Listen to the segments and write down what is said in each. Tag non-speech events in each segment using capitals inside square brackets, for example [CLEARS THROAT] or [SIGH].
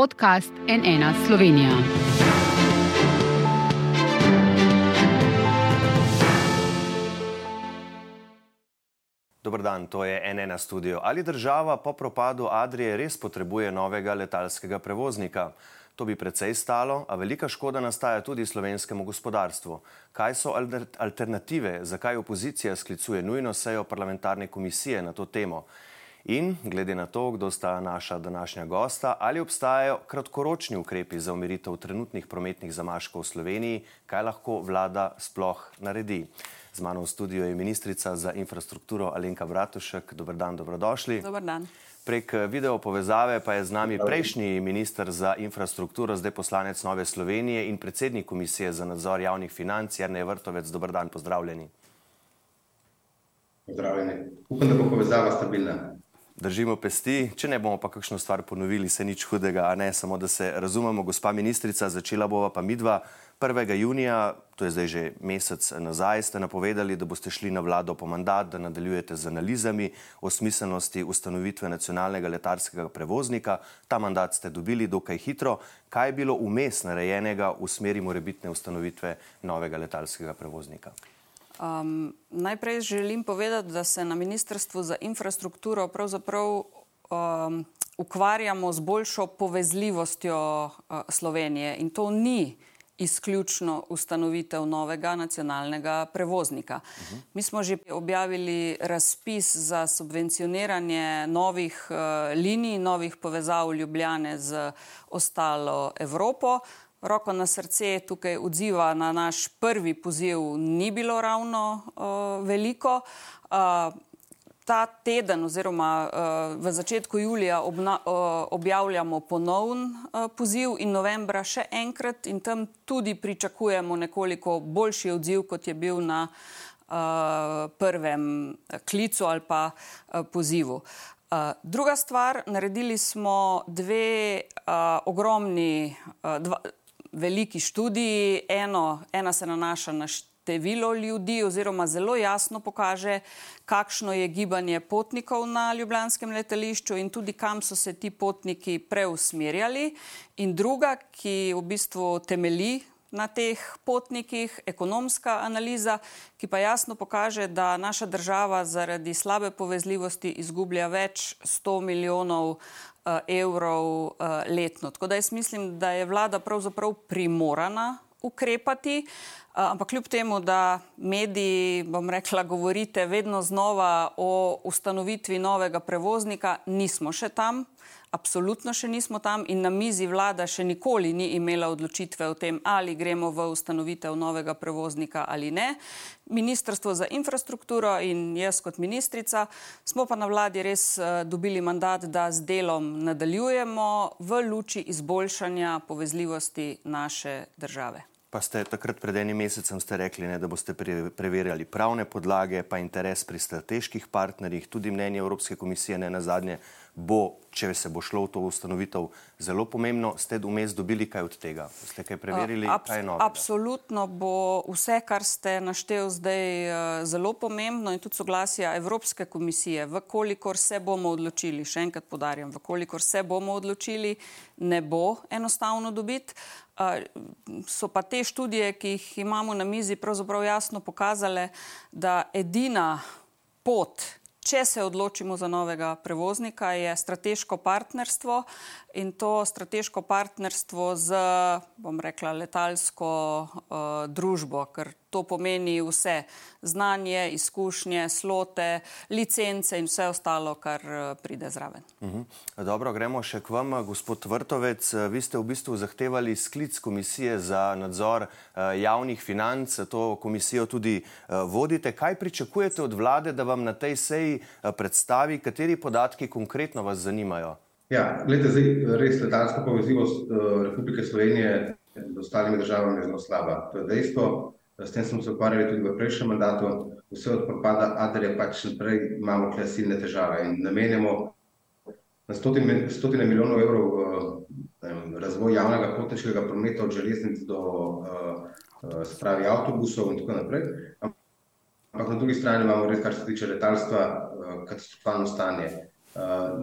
podcast NN Slovenija. Dober dan, to je NN studio. Ali država po propadu Adrije res potrebuje novega letalskega prevoznika? To bi precej stalo, a velika škoda nastaja tudi slovenskemu gospodarstvu. Kaj so alternative, zakaj opozicija sklicuje nujno sejo parlamentarne komisije na to temo? In glede na to, kdo sta naša današnja gosta, ali obstajajo kratkoročni ukrepi za umiritev trenutnih prometnih zamaškov v Sloveniji, kaj lahko vlada sploh naredi. Z mano v studiu je ministrica za infrastrukturo Alenka Bratušek. Dobar dan, dobrodošli. Dobar dan. Prek video povezave pa je z nami prejšnji minister za infrastrukturo, zdaj poslanec Nove Slovenije in predsednik Komisije za nadzor javnih financ, Jarnej Vrtovec. Dobar dan, pozdravljeni. Pozdravljeni. Upam, da bo povezava stabilna držimo pesti, če ne bomo pa kakšno stvar ponovili, se nič hudega, a ne samo, da se razumemo, gospa ministrica, začela bova pa midva 1. junija, to je zdaj že mesec nazaj, ste napovedali, da boste šli na vlado po mandat, da nadaljujete z analizami o smiselnosti ustanovitve nacionalnega letarskega prevoznika. Ta mandat ste dobili dokaj hitro. Kaj je bilo vmes narejenega v smeri morebitne ustanovitve novega letalskega prevoznika? Um, najprej želim povedati, da se na Ministrstvu za infrastrukturo pravzaprav um, ukvarjamo z boljšo povezljivostjo uh, Slovenije in to ni izključno ustanovitev novega nacionalnega prevoznika. Uh -huh. Mi smo že objavili razpis za subvencioniranje novih uh, linij, novih povezav Ljubljane z ostalo Evropo. Roko na srce tukaj odziva na naš prvi poziv ni bilo ravno uh, veliko. Uh, ta teden oziroma uh, v začetku julija obna, uh, objavljamo ponovn uh, poziv in novembra še enkrat in tam tudi pričakujemo nekoliko boljši odziv, kot je bil na uh, prvem klicu ali pa uh, pozivu. Uh, druga stvar, naredili smo dve uh, ogromni, uh, dva, veliki študiji. Eno, ena se nanaša na število ljudi, oziroma zelo jasno pokaže, kakšno je gibanje potnikov na ljubljanskem letališču in tudi kam so se ti potniki preusmerjali. In druga, ki v bistvu temelji. Na teh potnikih, ekonomska analiza, ki pa jasno pokaže, da naša država zaradi slabe povezljivosti izgublja več 100 milijonov evrov eh, letno. Tako da jaz mislim, da je vlada pravzaprav primorana ukrepati, eh, ampak kljub temu, da mediji, bom rekla, govorite vedno znova o ustanovitvi novega prevoznika, nismo še tam. Absolutno še nismo tam in na mizi vlada še nikoli ni imela odločitve o tem, ali gremo v ustanovitev novega prevoznika ali ne. Ministrstvo za infrastrukturo in jaz kot ministrica smo pa na vladi res uh, dobili mandat, da z delom nadaljujemo v luči izboljšanja povezljivosti naše države. Pa ste takrat pred enim mesecem rekli, ne, da boste preverjali pravne podlage, pa interes pri strateških partnerjih, tudi mnenje Evropske komisije, ne na zadnje, bo, če se bo šlo v to ustanovitev, zelo pomembno. Ste vmes dobili kaj od tega? Ste kaj preverili? Abs kaj absolutno bo vse, kar ste naštel zdaj, uh, zelo pomembno in tudi soglasja Evropske komisije. Vkolikor se bomo odločili, še enkrat podarjam, vkolikor se bomo odločili, ne bo enostavno dobiti. So pa te študije, ki jih imamo na mizi, pravzaprav jasno pokazale, da edina pot, Če se odločimo za novega prevoznika, je strateško partnerstvo in to strateško partnerstvo z, bom rekla, letalsko uh, družbo, ker to pomeni vse znanje, izkušnje, slote, licence in vse ostalo, kar uh, pride zraven. Uh mhm. -huh. Dobro, gremo še k vam, gospod Vrtovec. Vi ste v bistvu zahtevali sklic komisije za nadzor uh, javnih financ, to komisijo tudi uh, vodite. Kaj pričakujete od vlade, da vam na tej seji uh, predstavi, kateri podatki konkretno vas zanimajo? Ja, gledajte, zdaj res letalska povezljivost uh, Republike Slovenije z ostalimi državami je zelo slaba. To je dejstvo. S tem smo se ukvarjali tudi v prejšnjem mandatu. Vse od propada Adrija pač naprej imamo tukaj silne težave in namenjamo na stotine, stotine milijonov evrov v uh, razvoj javnega potniškega prometa od železnic do uh, uh, spravi avtobusov in tako naprej. Ampak na drugi strani imamo res, kar se tiče letalstva, uh, katastrofalno stanje.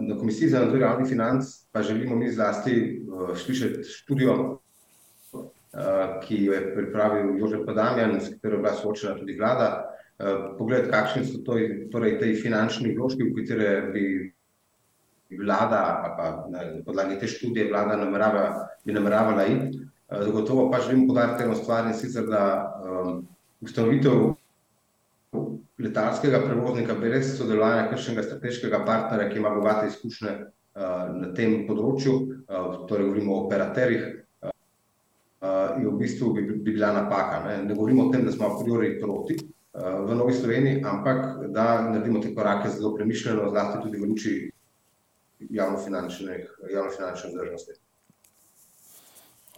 Na Komisiji za nadzor javnih financ pa želimo mi zlasti slišati študijo, ki jo je pripravil Jožef Padamjan, s katero je bila soočena tudi vlada. Pogled, kakšni so to, torej te finančni vložki, v katere bi vlada, ali pa na podlagi te študije vlada namerava, bi nameravala iti. Zagotovo pa želim poudariti eno stvar, in sicer, da ustanovitev letalskega prevoznika brez sodelovanja kakšnega strateškega partnerja, ki ima bogate izkušnje na tem področju, torej govorimo o operaterjih, je v bistvu bi bila napaka, ne. Ne govorimo o tem, da smo a priori proti v Novi Sloveniji, ampak da naredimo te korake zelo premišljeno, zlasti tudi v luči javnofinančne vzdržnosti.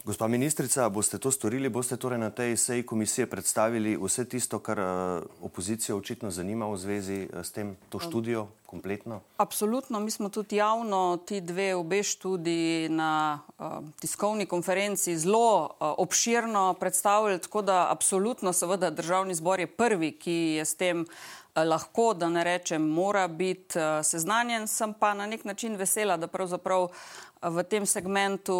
Gospa ministrica, boste to storili, boste torej na tej seji komisije predstavili vse tisto, kar opozicijo očitno zanima v zvezi s tem, to študijo kompletno? Absolutno, mi smo tudi javno ti dve, obe študiji na tiskovni konferenci zelo obširno predstavili, tako da absolutno seveda Državni zbor je prvi, ki je s tem lahko, da ne rečem mora biti seznanjen, sem pa na neki način vesela, da pravzaprav v tem segmentu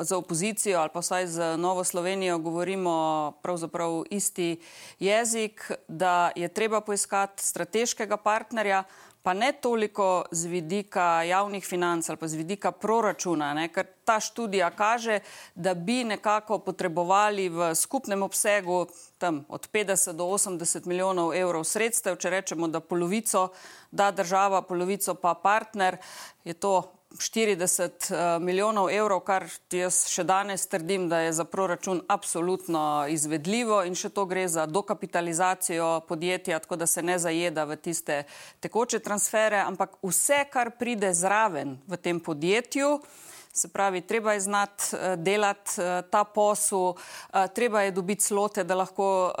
z opozicijo ali pa vsaj z Novo Slovenijo govorimo pravzaprav isti jezik, da je treba poiskati strateškega partnerja, pa ne toliko z vidika javnih financ ali pa z vidika proračuna, ne, ker ta študija kaže, da bi nekako potrebovali v skupnem obsegu tam od petdeset do osemdeset milijonov evrov sredstev, če rečemo, da polovico da država, polovico pa partner, je to štirideset milijonov evrov, kar jaz še danes trdim, da je za proračun absolutno izvedljivo, in še to gre za dokapitalizacijo podjetja, tako da se ne zajeda v tiste tekoče transfere, ampak vse, kar pride zraven v tem podjetju, se pravi, treba je znati delati ta posel, treba je dobiti slote, da lahko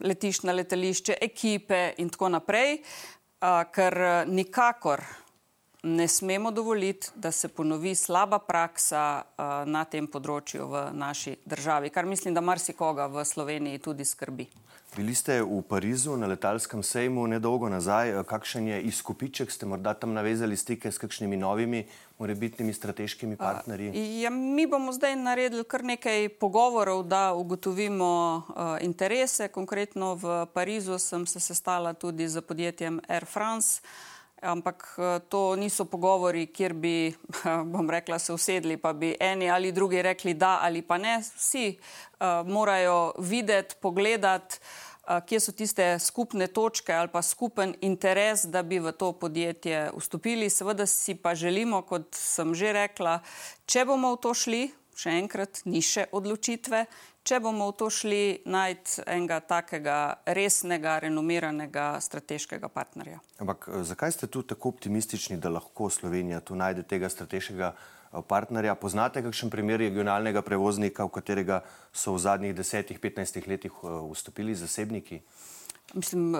letiš na letališče, ekipe in tako naprej, ker nikakor ne smemo dovoliti, da se ponovi slaba praksa na tem področju v naši državi, kar mislim, da marsikoga v Sloveniji tudi skrbi. Bili ste v Parizu na letalskem sejmu nedolgo nazaj, kakšen je izkupiček, ste morda tam navezali stike s kakšnimi novimi morebitnimi strateškimi partnerji? Ja, mi bomo zdaj naredili kar nekaj pogovorov, da ugotovimo interese, konkretno v Parizu sem se sestala tudi s podjetjem Air France, ampak to niso pogovori, kjer bi, bom rekla, se usedli pa bi eni ali drugi rekli da ali pa ne, vsi morajo videti, pogledati, kje so tiste skupne točke ali pa skupen interes, da bi v to podjetje vstopili, seveda si pa želimo, kot sem že rekla, če bomo v to šli, še enkrat, ni še odločitve, če bomo v to šli, najti enega takega resnega, renomiranega strateškega partnerja. Ampak zakaj ste tu tako optimistični, da lahko Slovenija tu najde tega strateškega partnerja? Poznate kakšen primer regionalnega prevoznika, v katerega so v zadnjih desetih, petnajstih letih vstopili zasebniki? Mislim,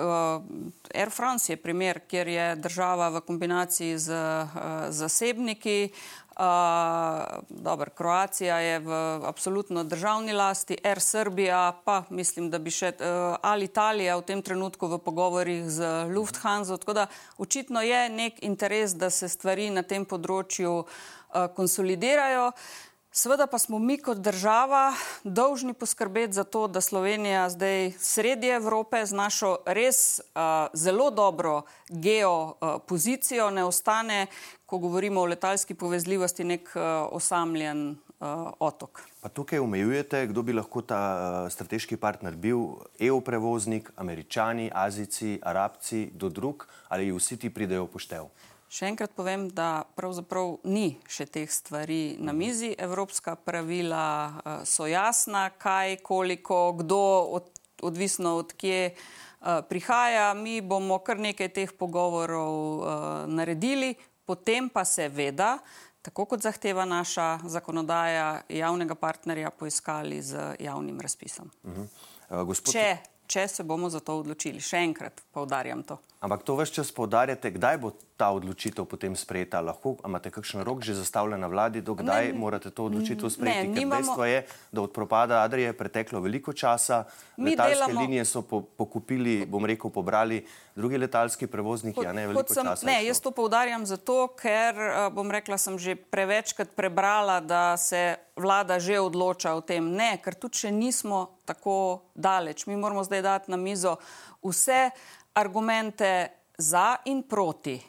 Air France je primer, kjer je država v kombinaciji z zasebniki, dobro, Croatia je v absolutno državni lasti, Air Srbija pa mislim, da bi še Alitalia v tem trenutku v pogovorih z Lufthanso, tako da očitno je neki interes, da se stvari na tem področju konsolidirajo. Seveda pa smo mi kot država dolžni poskrbeti za to, da Slovenija zdaj sredi Evrope z našo res zelo dobro geopozicijo ne ostane, ko govorimo o letalski povezljivosti, neki osamljen otok. Pa tukaj omejujete, kdo bi lahko ta strateški partner bil, EU-prevoznik, Američani, Azijci, Arabci, kdo drug, ali vsi ti pridejo v poštev? Še enkrat povem, da pravzaprav ni še teh stvari na mizi, evropska pravila so jasna, kaj, koliko, kdo, odvisno od kje prihaja, mi bomo kar nekaj teh pogovorov naredili, potem pa seveda, tako kot zahteva naša zakonodaja, javnega partnerja poiskali z javnim razpisom. Gospod... Če, če se bomo za to odločili, še enkrat poudarjam to. Ampak to vse čas poudarjate, kdaj bo ta odločitev potem sprejeta? Lahko imate kakšen rok že zastavljen na vladi, do kdaj ne, morate to odločitev sprejeti? Ne, nimamo... Dejstvo je, da od propada Adrije je preteklo veliko časa, Mi letalske delamo... linije so po, pokupili, bom rekel, pobrali drugi letalski prevozniki, a ne veliko sem, časa. Ne, jaz to poudarjam zato, ker, eh, bom rekla, sem že prevečkrat prebrala, da se vlada že odloča o tem. Ne, ker tudi še nismo tako daleč. Mi moramo zdaj dati na mizo vse argumente za in proti.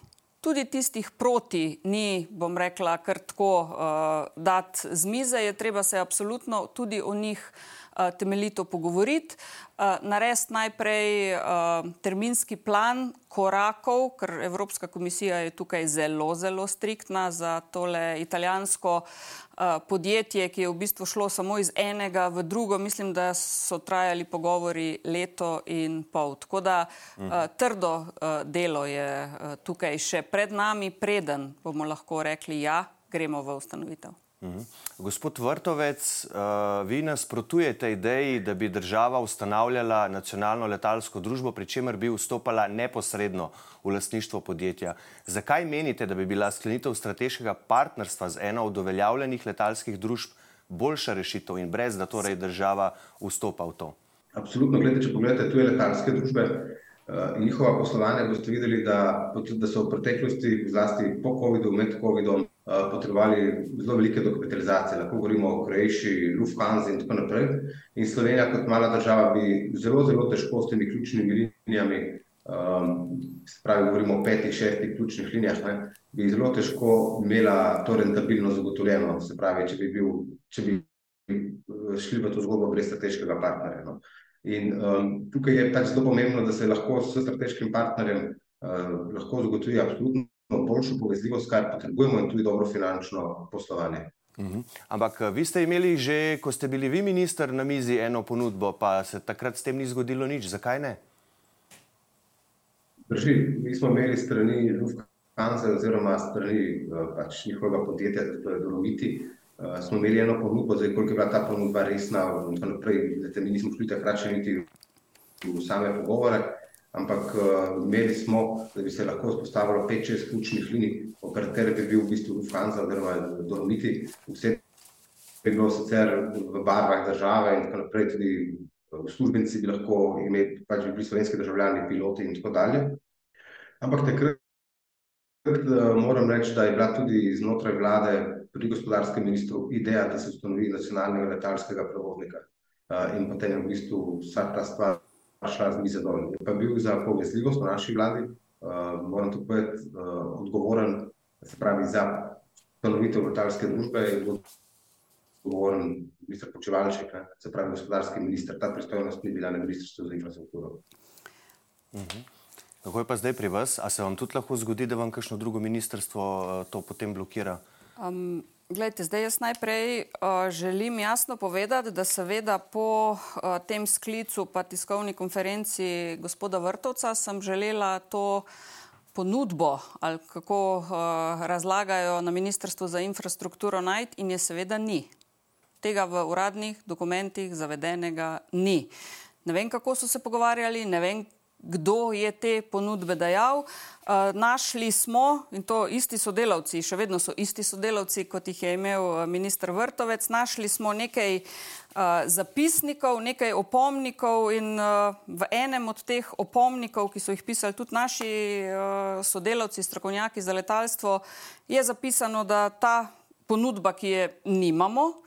Tudi tistih proti ni, bom rekla, kar tako uh, dati z mize, je treba se absolutno tudi o njih uh, temeljito pogovoriti. Uh, Narediti najprej uh, terminski plan korakov, ker Evropska komisija je tukaj zelo, zelo striktna za tole italijansko uh, podjetje, ki je v bistvu šlo samo iz enega v drugo. Mislim, da so trajali pogovori leto in pol. Tako da mhm. trdo delo je tukaj še pred nami, preden bomo lahko rekli, ja, gremo v ustanovitev. Uhum. Gospod Vrtovec, uh, vi nasprotujete ideji, da bi država ustanavljala nacionalno letalsko družbo, pri čemer bi vstopala neposredno v lastništvo podjetja. Zakaj menite, da bi bila sklenitev strateškega partnerstva z eno od uveljavljenih letalskih družb boljša rešitev in brez, da torej država vstopa v to? Absolutno, gledajte, če pogledate tuje letalske družbe in njihova poslovanja, boste videli, da, da so v preteklosti, zlasti po COVID-u, med COVID-om, Eh, potrebovali zelo velike dokapitalizacije, lahko govorimo o Krajši, Lufthansa in tako naprej. In Slovenija, kot mala država, bi zelo, zelo težko s temi ključnimi linijami, um, pravi, govorimo o petih, šestih ključnih linijah, ne, bi zelo težko imela to rentabilno zagotovljeno. Se pravi, če bi, bil, če bi eh, šli v to zgodbo brez strateškega partnerja. No. In um, tukaj je pač zelo pomembno, da se lahko s strateškim partnerjem uh, lahko zagotovi absolutno boljšo povezljivost, kar potrebujemo, in tudi dobro finančno poslovanje. Uhum. Ampak eh, vi ste imeli že, ko ste bili vi minister, na mizi eno ponudbo, pa se takrat s tem ni zgodilo nič. Zakaj ne? Drži, mi smo imeli strani Lufthansa oziroma strani eh, pač njihovega podjetja, to je Dolomiti, uh, smo imeli eno ponudbo, zdaj koliko je bila ta ponudba resna, in tako naprej, da mi nismo šli takrat še niti v same pogovore ampak uh, imeli smo, da bi se lahko vzpostavilo 5-6 ključnih linij, operater bi bil v bistvu Lufthansa oziroma Dolomiti, vse bi bilo sicer v barvah države in tako naprej, tudi službenci bi lahko imeli, pač bi bili slovenski državljani, piloti in tako dalje. Ampak takrat moram reči, da je bila tudi znotraj vlade pri gospodarskem ministru ideja, da se ustanovi nacionalnega letalskega prevoznika. Uh, in potem je v bistvu vsa ta stvar šla z mize dol. Je pa bil za povezljivost v naši vladi, uh, moram to povedati, uh, odgovoren, se pravi, za ustanovitev letalske družbe in bil odgovoren minister Počevalček, ne, se pravi, gospodarski minister. Ta pristojnost ni bila na ministrstvu za infrastrukturo. -huh. Kako je pa zdaj pri vas? A se vam tudi lahko zgodi, da vam kakšno drugo ministrstvo to potem blokira? Um, Glejte, zdaj jaz najprej uh, želim jasno povedati, da seveda po uh, tem sklicu pa tiskovni konferenci gospoda Vrtovca sem želela to ponudbo ali kako uh, razlagajo na Ministrstvu za infrastrukturo najti in je seveda ni. Tega v uradnih dokumentih zavedenega ni. Ne vem, kako so se pogovarjali, ne vem, kdo je te ponudbe dajal. Uh, našli smo, in to isti sodelavci, še vedno so isti sodelavci, kot jih je imel uh, ministr Vrtovec, našli smo nekaj uh, zapisnikov, nekaj opomnikov in v enem od teh opomnikov, ki so jih pisali tudi naši sodelavci, strokovnjaki za letalstvo, je zapisano, da ta ponudba, ki je nimamo,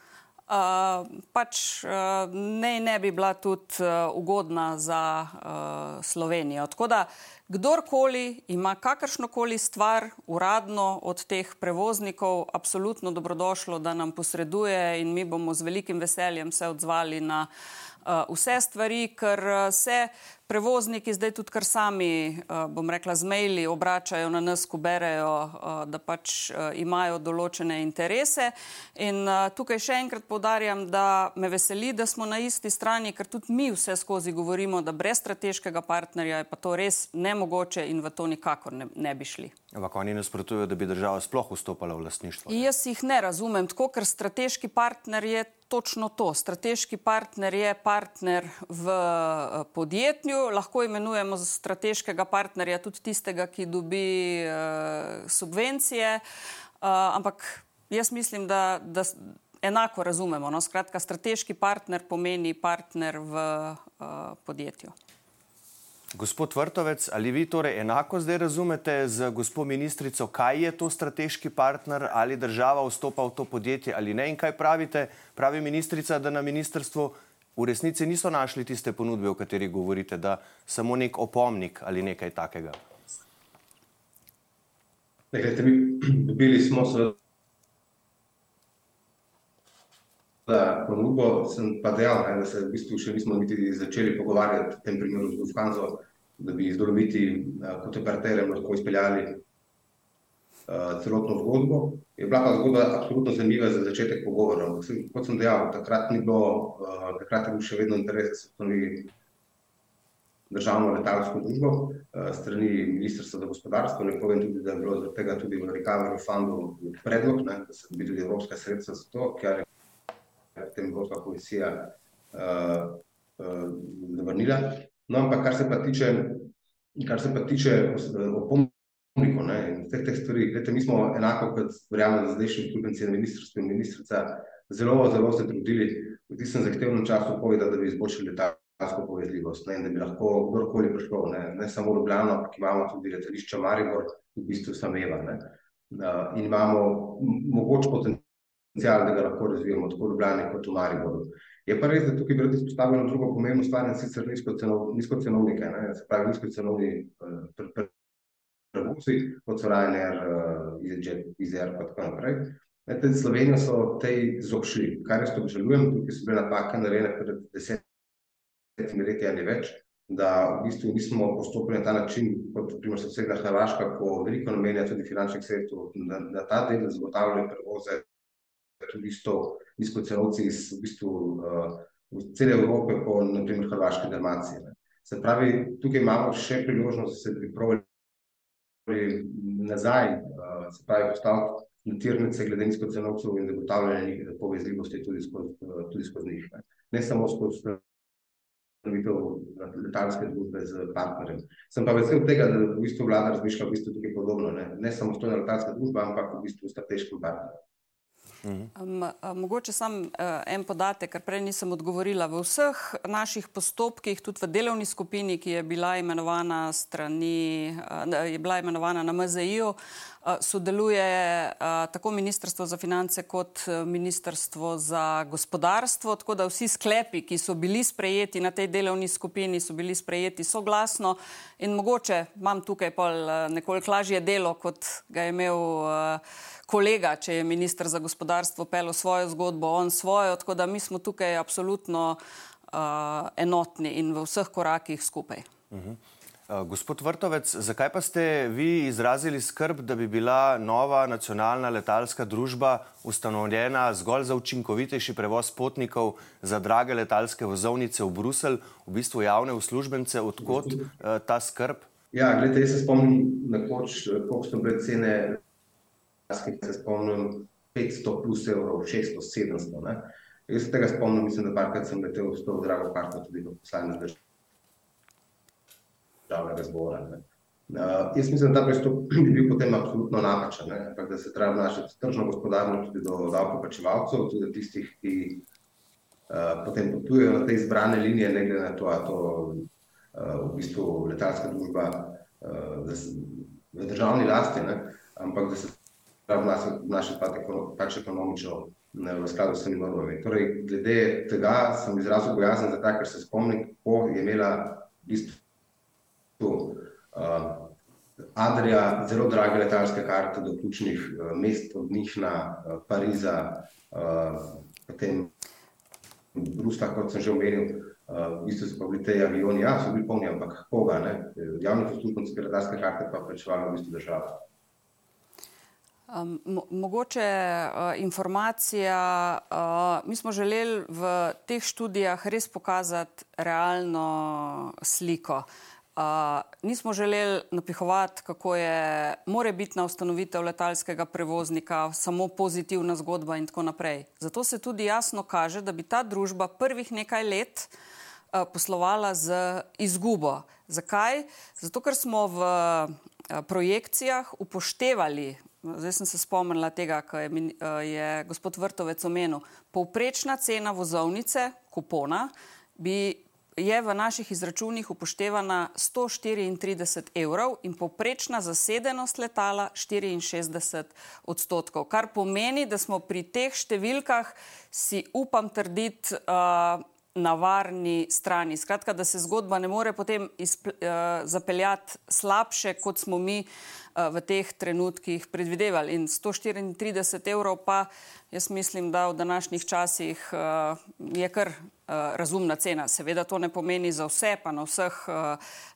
Uh, pač uh, ne, ne bi bila tudi uh, ugodna za uh, Slovenijo. Tako da kdorkoli ima kakršnokoli stvar uradno od teh prevoznikov, absolutno dobrodošlo, da nam posreduje in mi bomo z velikim veseljem se odzvali na uh, vse stvari, ker se prevozniki zdaj tudi kar sami, uh, bom rekla, z maili obračajo na nas, ko berejo, uh, da pač uh, imajo določene interese. In tukaj še enkrat povdarjam, da me veseli, da smo na isti strani, ker tudi mi vse skozi govorimo, da brez strateškega partnerja je pa to res ne nemogoče in v to nikakor ne, ne bi šli. Ampak oni nasprotujejo, da bi država sploh vstopala v lastništvo. Ne? Jaz jih ne razumem, tako ker strateški partner je točno to. Strateški partner je partner v eh, podjetju, lahko imenujemo za strateškega partnerja tudi tistega, ki dobi uh, subvencije, uh, ampak jaz mislim, da, da enako razumemo. No? Skratka, strateški partner pomeni partner v uh, podjetju. Gospod Vrtovec, ali vi torej enako zdaj razumete z gospod ministrico, kaj je to strateški partner, ali država vstopa v to podjetje ali ne? In kaj pravite, pravi ministrica, da na ministrstvu v resnici niso našli tiste ponudbe, o kateri govorite, da samo nek opomnik ali nekaj takega? Gledajte, mi [CLEARS THROAT] dobili smo se za ponudbo, sem pa dejal, ne, da se v bistvu še nismo niti začeli pogovarjati v tem primeru z Lufthansa, da bi z Dolomiti uh, kot operaterjem lahko izpeljali uh, celotno zgodbo. Je bila pa zgodba absolutno zanimiva za začetek pogovorov. Kot sem dejal, takrat ni bilo, uh, takrat je bil še vedno interes, da se ustanovi državno letalsko družbo uh, strani Ministrstva za gospodarstvo. Ne povem tudi, da je bilo zaradi tega tudi v Recovery Fundu predlog, ne, da se dobi tudi evropska sredstva za to, ker je potem Evropska komisija uh, uh, zavrnila. No, ampak kar se pa tiče, kar se pa tiče in vseh teh stvari, gledajte, mi smo enako kot verjamem, da zdajšnji uslužbenci na ministrstvu in ministrica zelo, zelo se trudili v tistem zahtevnem času povedati, da bi izboljšali letalsko povezljivost ne, da bi lahko kdorkoli prišlo, ne, ne samo Ljubljano, ampak imamo tudi letališče Maribor, v bistvu Sameva. Ne. In imamo mogoče potencial da ga lahko razvijamo tako v Ljubljani kot v Mariboru. Je pa res, da tukaj bi rad izpostavil eno drugo pomembno stvar in sicer nizkocenovnike, ne, se pravi nizkocenovni uh, prevozi, kot so Ryanair, EasyJet, EasyAir in tako naprej. Te Slovenijo so tej zobšli, kar jaz obžalujem, tukaj so bile napake narejene pred desetimi leti ali več, da v bistvu nismo postopili na ta način, kot primer sosednja Hrvaška, ko veliko namenja tudi finančnih sredstev na, na ta del, da zagotavljajo prevoze turistov, nizkocenovci iz v bistvu uh, cele Evrope, po naprimer Hrvaške Dalmacije. Ne. Se pravi, tukaj imamo še priložnost, da se bi provali nazaj, uh, se pravi, postaviti na tirnice glede nizkocenovcev in zagotavljanje povezljivosti tudi skozi, uh, tudi skozi njih. Ne. ne samo skozi letalske družbe z partnerjem. Sem pa vesel tega, da v bistvu vlada razmišlja v bistvu tukaj podobno. Ne, ne samo stojna letalska družba, ampak v bistvu strateški partner. Um, mogoče sam uh, en podatek, ker prej nisem odgovorila. V vseh naših postopkih, tudi v delovni skupini, ki je bila imenovana, strani, uh, je bila imenovana na MZI-ju, uh, sodeluje uh, tako Ministrstvo za finance kot Ministrstvo za gospodarstvo. Tako da vsi sklepi, ki so bili sprejeti na tej delovni skupini, so bili sprejeti soglasno. In mogoče imam tukaj pol uh, nekoliko lažje delo, kot ga je imel. Uh, kolega, če je ministr za gospodarstvo pel svojo zgodbo, on svojo, tako da mi smo tukaj absolutno uh, enotni in v vseh korakih skupaj. Uh -huh. uh, gospod Vrtovec, zakaj pa ste vi izrazili skrb, da bi bila nova nacionalna letalska družba ustanovljena zgolj za učinkovitejši prevoz potnikov za drage letalske vozovnice v Bruselj, v bistvu javne uslužbence, odkot uh, ta skrb? Ja, gledajte, jaz se spomnim, nekoč, koliko so bile cene ki se spomnim, 500 plus evrov, 600, 700. Ne? Jaz se tega spomnim, mislim, da parkrat sem letel v to drago karto tudi v poslanec državnega zbora. Ne? Uh, jaz mislim, da ta pristop [CLEARS THROAT] bi bil potem absolutno napačen, da se treba obnašati tržno gospodarno tudi do davkoplačevalcev, tudi tistih, ki uh, potem potujejo na te izbrane linije, ne glede na to, ali to uh, v bistvu letalska družba uh, v državni lasti, ne? ampak da se obnašati pač ekonomično v skladu s temi normami. Torej, glede tega sem izrazil bojazen, zato ker se spomnim, kako je imela v bistvu uh, Adrija zelo drage letalske karte do ključnih uh, mest, od njih na uh, Pariza, uh, potem Brusta, kot sem že omenil. Uh, v bistvu so pa bili te avioni, ja, so bili polni, ampak koga, ne? Javni uslužbenci letalske karte pa plačevali v bistvu država. Um, mogoče uh, informacija. Uh, mi smo želeli v teh študijah res pokazati realno sliko. Uh, nismo želeli napihovati, kako je morebitna ustanovitev letalskega prevoznika samo pozitivna zgodba in tako naprej. Zato se tudi jasno kaže, da bi ta družba prvih nekaj let uh, poslovala z izgubo. Zakaj? Zato, ker smo v projekcijah upoštevali, zdaj sem se spomnila tega, kar je, uh, je gospod Vrtovec omenil, povprečna cena vozovnice, kupona, bi je v naših izračunih upoštevana 134 evrov in povprečna zasedenost letala 64 odstotkov, kar pomeni, da smo pri teh številkah si upam trditi uh, na varni strani. Skratka, da se zgodba ne more potem uh, zapeljati slabše, kot smo mi uh, v teh trenutkih predvidevali. In 134 evrov pa jaz mislim, da v današnjih časih uh, je kar Eh, razumna cena. Seveda to ne pomeni za vse, pa na vseh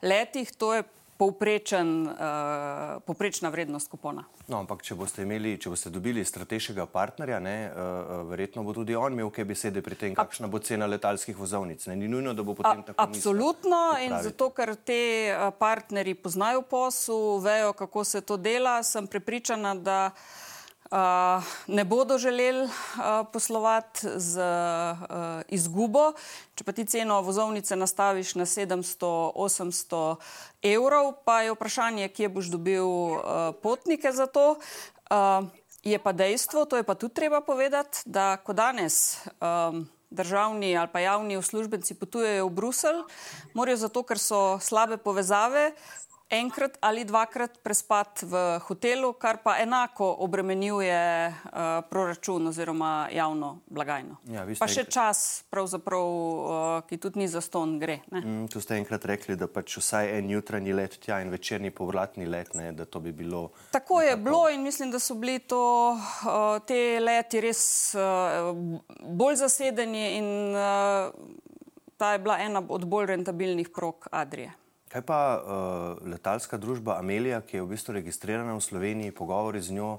letih, to je povprečen, uh, povprečna vrednost kupona. No, ampak če boste, imeli, če boste dobili strateškega partnerja, ne, uh, verjetno bo tudi on imel kaj besede pri tem, kakšna bo cena letalskih vozovnic. Ne, ni nujno, da bo potem A, tako. Absolutno in zato, ker te partnerji poznajo posel, vejo, kako se to dela, sem prepričana, da uh, ne bodo želeli uh, poslovati z uh, izgubo. Če pa ti ceno vozovnice nastaviš na 700-800 evrov, pa je vprašanje, kje boš dobil potnike za to. Je pa dejstvo, to je pa tudi treba povedati, da ko danes. Um, Državni ali pa javni uslužbenci potujejo v Bruselj, morajo zato, ker so slabe povezave, enkrat ali dvakrat prespati v hotelu, kar pa enako obremenjuje uh, proračun oziroma javno blagajno. Ja, pa še čas, uh, ki tudi ni za ston, gre. Mm, tu ste enkrat rekli, da pač vsaj en jutranji let tja in večerni povratni let, ne, da to bi bilo. Tako nekako... je bilo in mislim, da so bili to, uh, te leti res uh, bolj zasedeni in uh, ta je bila ena od bolj rentabilnih prog Adrije. Kaj pa uh, letalska družba Amelija, ki je v bistvu registrirana v Sloveniji, pogovori z njo,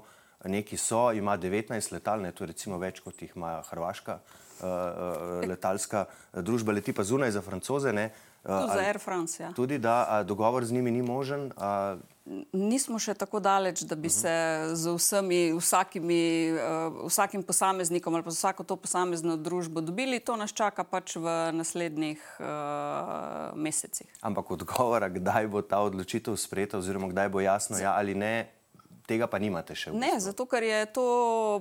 neki so, ima 19 letal, ne, to je recimo več kot jih ima Hrvaška uh, letalska družba, leti pa zunaj za francoze. Ne, uh, za Air France. Ja. Tudi da, a dogovor z njimi ni možen. A, nismo še tako daleč, da bi se z vsemi, vsakimi, uh, vsakim posameznikom ali pa z vsako to posamezno družbo dobili. To nas čaka pač v naslednjih uh, mesecih. Ampak odgovora, kdaj bo ta odločitev sprejeta, oziroma kdaj bo jasno, ja ali ne. Tega pa nimate še. Ne, zato ker je to,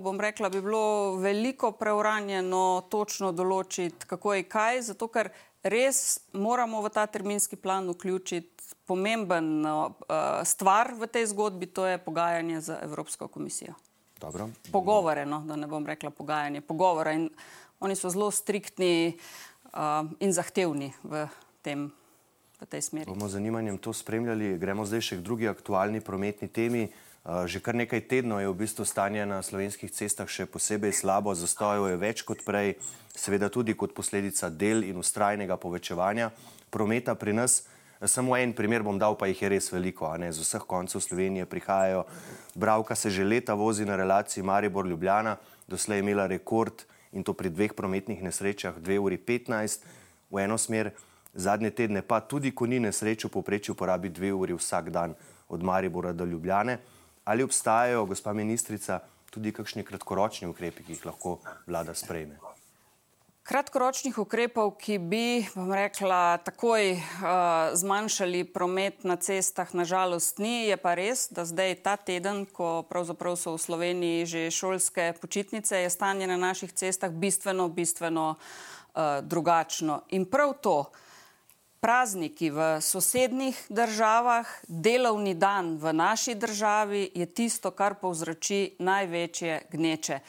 bom rekla, bi bilo veliko preuranjeno točno določiti, kako je kaj, zato ker res moramo v ta terminski plan vključiti pomemben uh, stvar v tej zgodbi, to je pogajanje z Evropsko komisijo. Dobro. Pogovore, no, da ne bom rekla pogajanje, pogovore. In oni so zelo striktni uh, in zahtevni v, tem, v tej smeri. Bomo z zanimanjem to spremljali. Gremo zdaj še k drugi aktualni prometni temi. Že kar nekaj tednov je v bistvu stanje na slovenskih cestah še posebej slabo, zastojev je več kot prej, seveda tudi kot posledica del in ustrajnega povečevanja prometa pri nas. Samo en primer bom dal, pa jih je res veliko. Z vseh koncev Slovenije prihajajo. Bravka se že leta vozi na relaciji Maribor-Ljubljana, doslej je imela rekord in to pri dveh prometnih nesrečah 2 uri 15 v eno smer, zadnje tedne pa tudi, ko ni nesreč, v poprečju porabi 2 uri vsak dan od Maribora do Ljubljane. Ali obstajajo, gospa ministrica, tudi kakšni kratkoročni ukrepi, ki jih lahko vlada sprejme? Kratkoročnih ukrepov, ki bi, bom rekla, takoj uh, zmanjšali promet na cestah, nažalost ni. Je pa res, da zdaj ta teden, ko pravzaprav so v Sloveniji že šolske počitnice, je stanje na naših cestah bistveno, bistveno uh, drugačno. In prav to, prazniki v sosednjih državah, delovni dan v naši državi je tisto, kar povzroči največje gneče.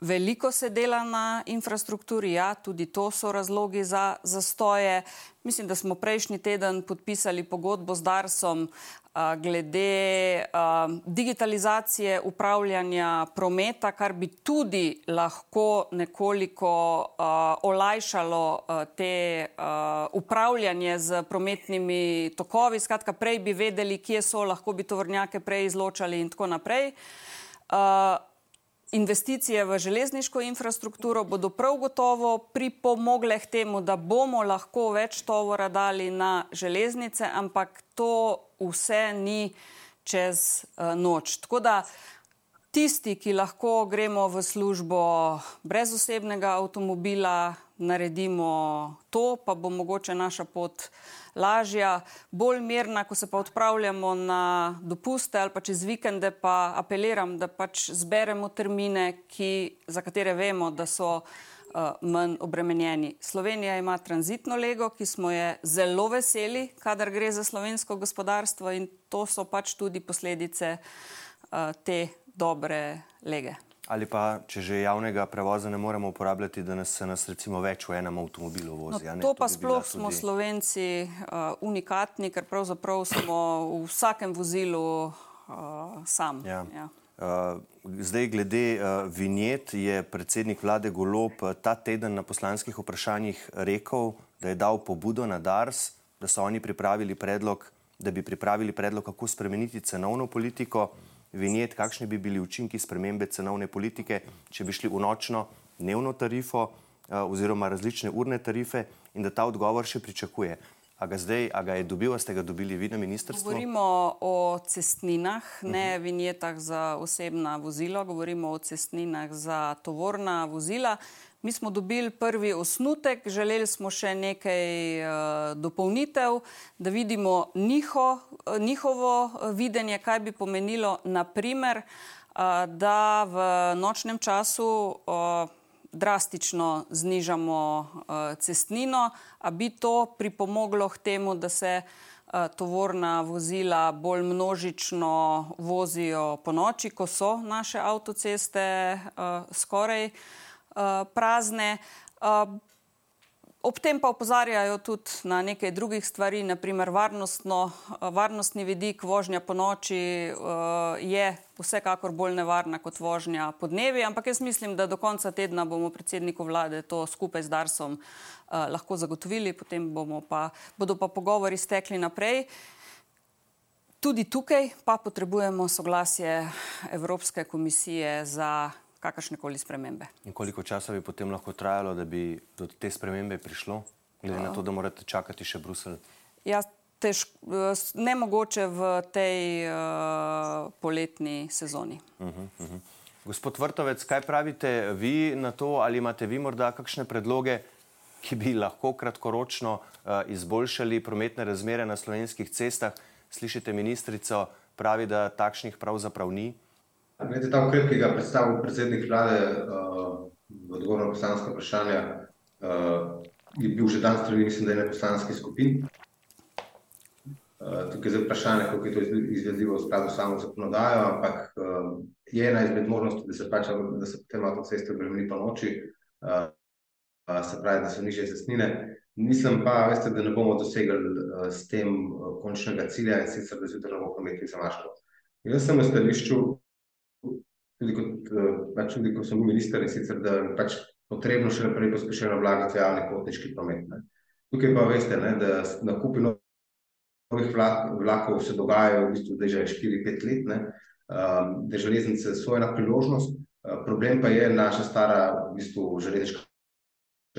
Veliko se dela na infrastrukturi, ja, tudi to so razlogi za zastoje. Mislim, da smo prejšnji teden podpisali pogodbo z Darsom glede a, digitalizacije upravljanja prometa, kar bi tudi lahko nekoliko a, olajšalo a, te a, upravljanje z prometnimi tokovi. Skratka, prej bi vedeli, kje so, lahko bi tovornjake prej izločali in tako naprej. A, investicije v železniško infrastrukturo bodo prav gotovo pripomogle k temu, da bomo lahko več tovora dali na železnice, ampak to vse ni čez uh, noč. Tako da tisti, ki lahko gremo v službo brez osebnega avtomobila, naredimo to, pa bo mogoče naša pot lažja, bolj mirna, ko se pa odpravljamo na dopuste ali pa čez vikende, pa apeliram, da pač zberemo termine, ki, za katere vemo, da so manj obremenjeni. Slovenija ima tranzitno lego, ki smo je zelo veseli, kadar gre za slovensko gospodarstvo in to so pač tudi posledice uh, te dobre lege. Ali pa, če že javnega prevoza ne moremo uporabljati, da nas se nas recimo več v enem avtomobilu vozi. No, to pa to bi sploh smo tudi... Slovenci uh, unikatni, ker pravzaprav smo v vsakem vozilu uh, sam. Ja. Ja. Uh, zdaj, glede uh, vinjet, je predsednik vlade Golob ta teden na poslanskih vprašanjih rekel, da je dal pobudo na DARS, da so oni pripravili predlog, da bi pripravili predlog, kako spremeniti cenovno politiko vinjet, kakšni bi bili učinki spremembe cenovne politike, če bi šli v nočno dnevno tarifo eh, oziroma različne urne tarife in da ta odgovor še pričakuje. A ga zdaj, a ga je dobil, a ste ga dobili vi na ministrstvu? Govorimo o cestninah, ne mhm. vinjetah za osebna vozila, govorimo o cestninah za tovorna vozila. Mi smo dobili prvi osnutek, želeli smo še nekaj uh, dopolnitev, da vidimo njiho, uh, njihovo uh, videnje, kaj bi pomenilo, naprimer, uh, da v nočnem času uh, drastično znižamo uh, cestnino, a bi to pripomoglo k temu, da se uh, tovorna vozila bolj množično vozijo po noči, ko so naše avtoceste uh, skoraj. Eh, prazne. Eh, ob tem pa opozarjajo tudi na nekaj drugih stvari, naprimer eh, varnostni vidik vožnja po noči je vsekakor bolj nevarna kot vožnja po dnevi, ampak jaz mislim, da do konca tedna bomo predsedniku vlade to skupaj z Darsom lahko zagotovili, potem pa, bodo pa pogovori stekli naprej. Tudi tukaj pa potrebujemo soglasje Evropske komisije za kakršne koli spremembe. In koliko časa bi potem lahko trajalo, da bi do te spremembe prišlo, glede na to, da morate čakati še Bruselj? Ja, tež, ne mogoče v tej uh, poletni sezoni. Uh -huh, uh -huh. Gospod Vrtovec, kaj pravite vi na to, ali imate vi morda kakšne predloge, ki bi lahko kratkoročno uh, izboljšali prometne razmere na slovenskih cestah? Slišite ministrico, pravi, da takšnih pravzaprav ni. Glede ta ukrep, ki ga predstavlja predsednik vlade uh, v odgovoru na poslanske vprašanja, uh, je bil že dan strani, mislim, da je ne poslanski skupin. Uh, tukaj je vprašanje, kako je to izvedljivo v skladu s samo zakonodajo, ampak uh, je ena izmed možnosti, da se, pač, da se potem avtoceste obremeni po noči, uh, se pravi, da so nižje cestnine. Mislim pa, veste, da ne bomo dosegli uh, s tem uh, končnega cilja in sicer, da zjutraj ne bomo imeli zamaškov. Jaz sem v stališču, tudi kot, eh, pač tudi ko sem bil minister, in sicer da je pač potrebno še naprej pospešeno vlagati v javni potniški promet. Ne. Tukaj pa veste, ne, da nakupi novih vlak, vlakov se dogajajo v bistvu že 4-5 let, ne, um, da železnice so ena priložnost, uh, problem pa je naša stara v bistvu železniška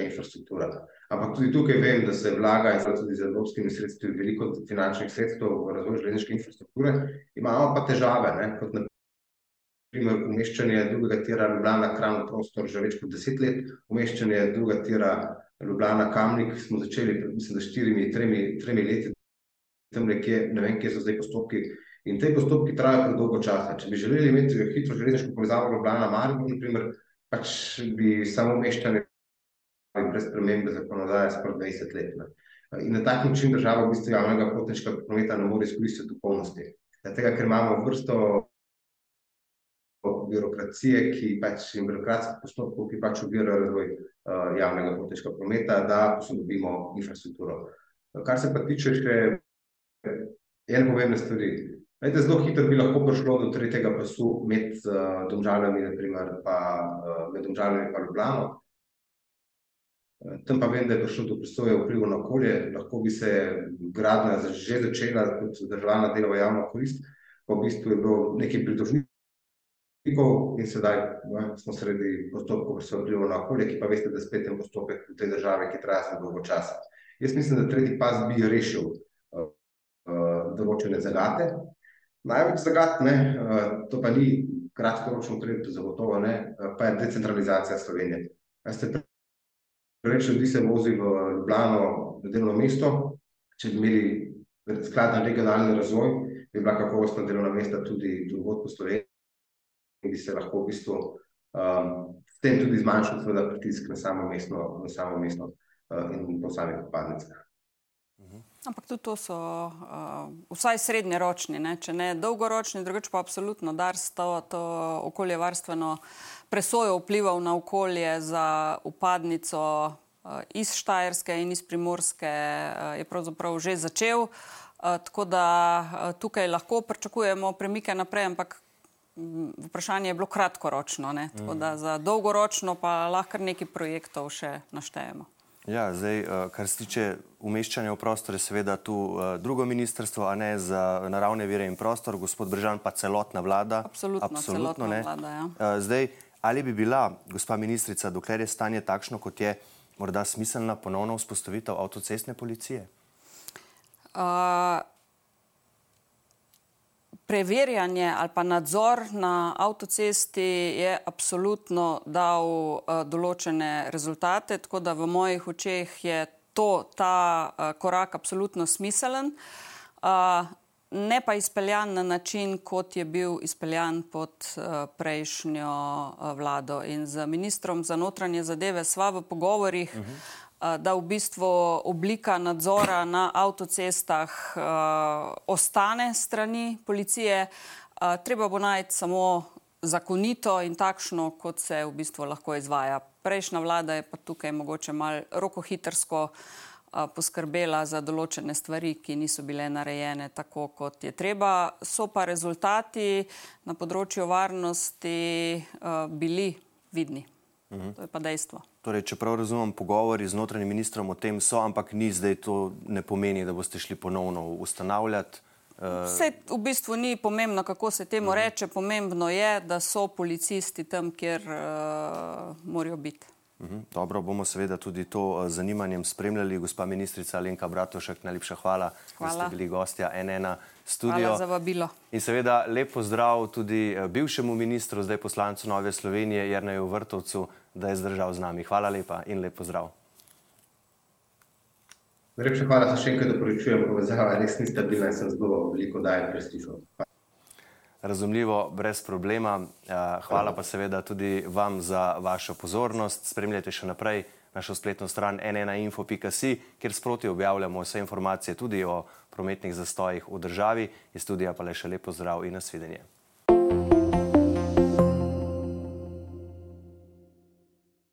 infrastruktura. Ampak tudi tukaj vem, da se vlaga in tudi z evropskimi sredstvi veliko finančnih sredstev v razvoj železniške infrastrukture, imamo pa težave, ne, kot na primer, umeščanje drugega tira Ljubljana Kran v prostor že več kot deset let, umeščanje drugega tira Ljubljana Kamnik smo začeli mislim, da štirimi, tremi, tremi leti, tam nekje, ne vem, kje so zdaj postopki. In te postopki trajajo predolgo časa. Če bi želeli imeti hitro železniško povezavo Ljubljana Maribor, naprimer, pač bi samo umeščanje brez spremembe zakonodaje skoraj 20 let. Ne. In na tak način država v bistvu javnega potniškega prometa ne more izkoristiti v polnosti. Tega, ker imamo vrsto birokracije, ki pač in birokratskih postopkov, ki pač ovirajo razvoj uh, javnega potniškega prometa, da posodobimo infrastrukturo. Kar se pa tiče še ene pomembne stvari. Vete, zelo hitro bi lahko prišlo do tretjega pasu med uh, domžaljami, naprimer, pa uh, med domžaljami pa Ljubljano. Tam pa vem, da je prišlo do presoje vplivu na okolje, lahko bi se gradnja že začela kot državna dela v javno korist, pa v bistvu je bilo nekaj politikov in sedaj ne, smo sredi postopkov, ki so vplivali na okolje, ki pa veste, da spet en postopek v tej državi, ki traja zelo dolgo časa. Jaz mislim, da tretji pas bi rešil uh, uh, določene zagate. Največ zagat, ne, uh, to pa ni kratkoročno ukrep, zagotovo ne, uh, pa je decentralizacija Slovenije. Preveč ljudi se vozi v Ljubljano, v delovno mesto, če bi imeli skladen regionalni razvoj, bi bila kakovostna delovna mesta tudi drugod po Sloveniji bi se lahko v bistvu um, s tem tudi zmanjšal seveda pritisk na samo mestno, na samo mestno uh, in po samih odpadnicah. Ampak tudi to so uh, vsaj srednjeročni, ne? če ne dolgoročni, drugače pa absolutno DARS to, to okoljevarstveno presojo vplival na okolje za upadnico uh, iz Štajerske in iz Primorske uh, je pravzaprav že začel. Uh, tako da uh, tukaj lahko pričakujemo premike naprej, ampak vprašanje je bilo kratkoročno, ne? tako da za dolgoročno pa lahko nekaj projektov še naštejemo. Ja, zdaj, eh, kar se tiče umeščanja v prostor, je seveda tu eh, drugo ministrstvo, a ne za naravne vire in prostor, gospod Bržan pa celotna vlada. Absolutno, Absolutno celotna vlada, ja. Eh, zdaj, ali bi bila, gospa ministrica, dokler je stanje takšno, kot je, morda smiselna ponovno vzpostavitev avtocestne policije? Uh, preverjanje ali pa nadzor na avtocesti je absolutno dal uh, določene rezultate, tako da v mojih očeh je to, ta uh, korak absolutno smiselen, uh, ne pa izpeljan na način, kot je bil izpeljan pod uh, prejšnjo uh, vlado. In z ministrom za notranje zadeve sva v pogovorih. Uh -huh da v bistvu oblika nadzora na avtocestah ostane strani policije. Treba bo najti samo zakonito in takšno, kot se v bistvu lahko izvaja. Prejšnja vlada je pa tukaj mogoče malo rokohitrsko poskrbela za določene stvari, ki niso bile narejene tako, kot je treba. So pa rezultati na področju varnosti bili vidni. Mhm. To je pa dejstvo. Torej, če prav razumem, pogovori z notranjim ministrom o tem so, ampak ni zdaj to ne pomeni, da boste šli ponovno ustanavljati. Vse uh... v bistvu ni pomembno, kako se temu mhm. reče. Pomembno je, da so policisti tam, kjer uh, morajo biti. Mhm. Dobro, bomo seveda tudi to z zanimanjem spremljali. Gospa ministrica Alenka Bratošek, najlepša hvala, hvala. da ste bili gostja NN studio. Hvala za vabilo. In seveda lepo zdrav tudi bivšemu ministru, zdaj poslancu Nove Slovenije, Jrneju Vrtovcu da je zdržal z nami. Hvala lepa in lepo zdrav. Najlepša hvala, da še enkrat doporočujem povezava, res ni stabilna in sem zelo veliko daje prestižo. Razumljivo, brez problema. Hvala pa seveda tudi vam za vašo pozornost. Spremljajte še naprej našo spletno stran nnainfo.si, kjer sproti objavljamo vse informacije tudi o prometnih zastojih v državi. Iz studija pa le še lepo zdrav in nasvidenje.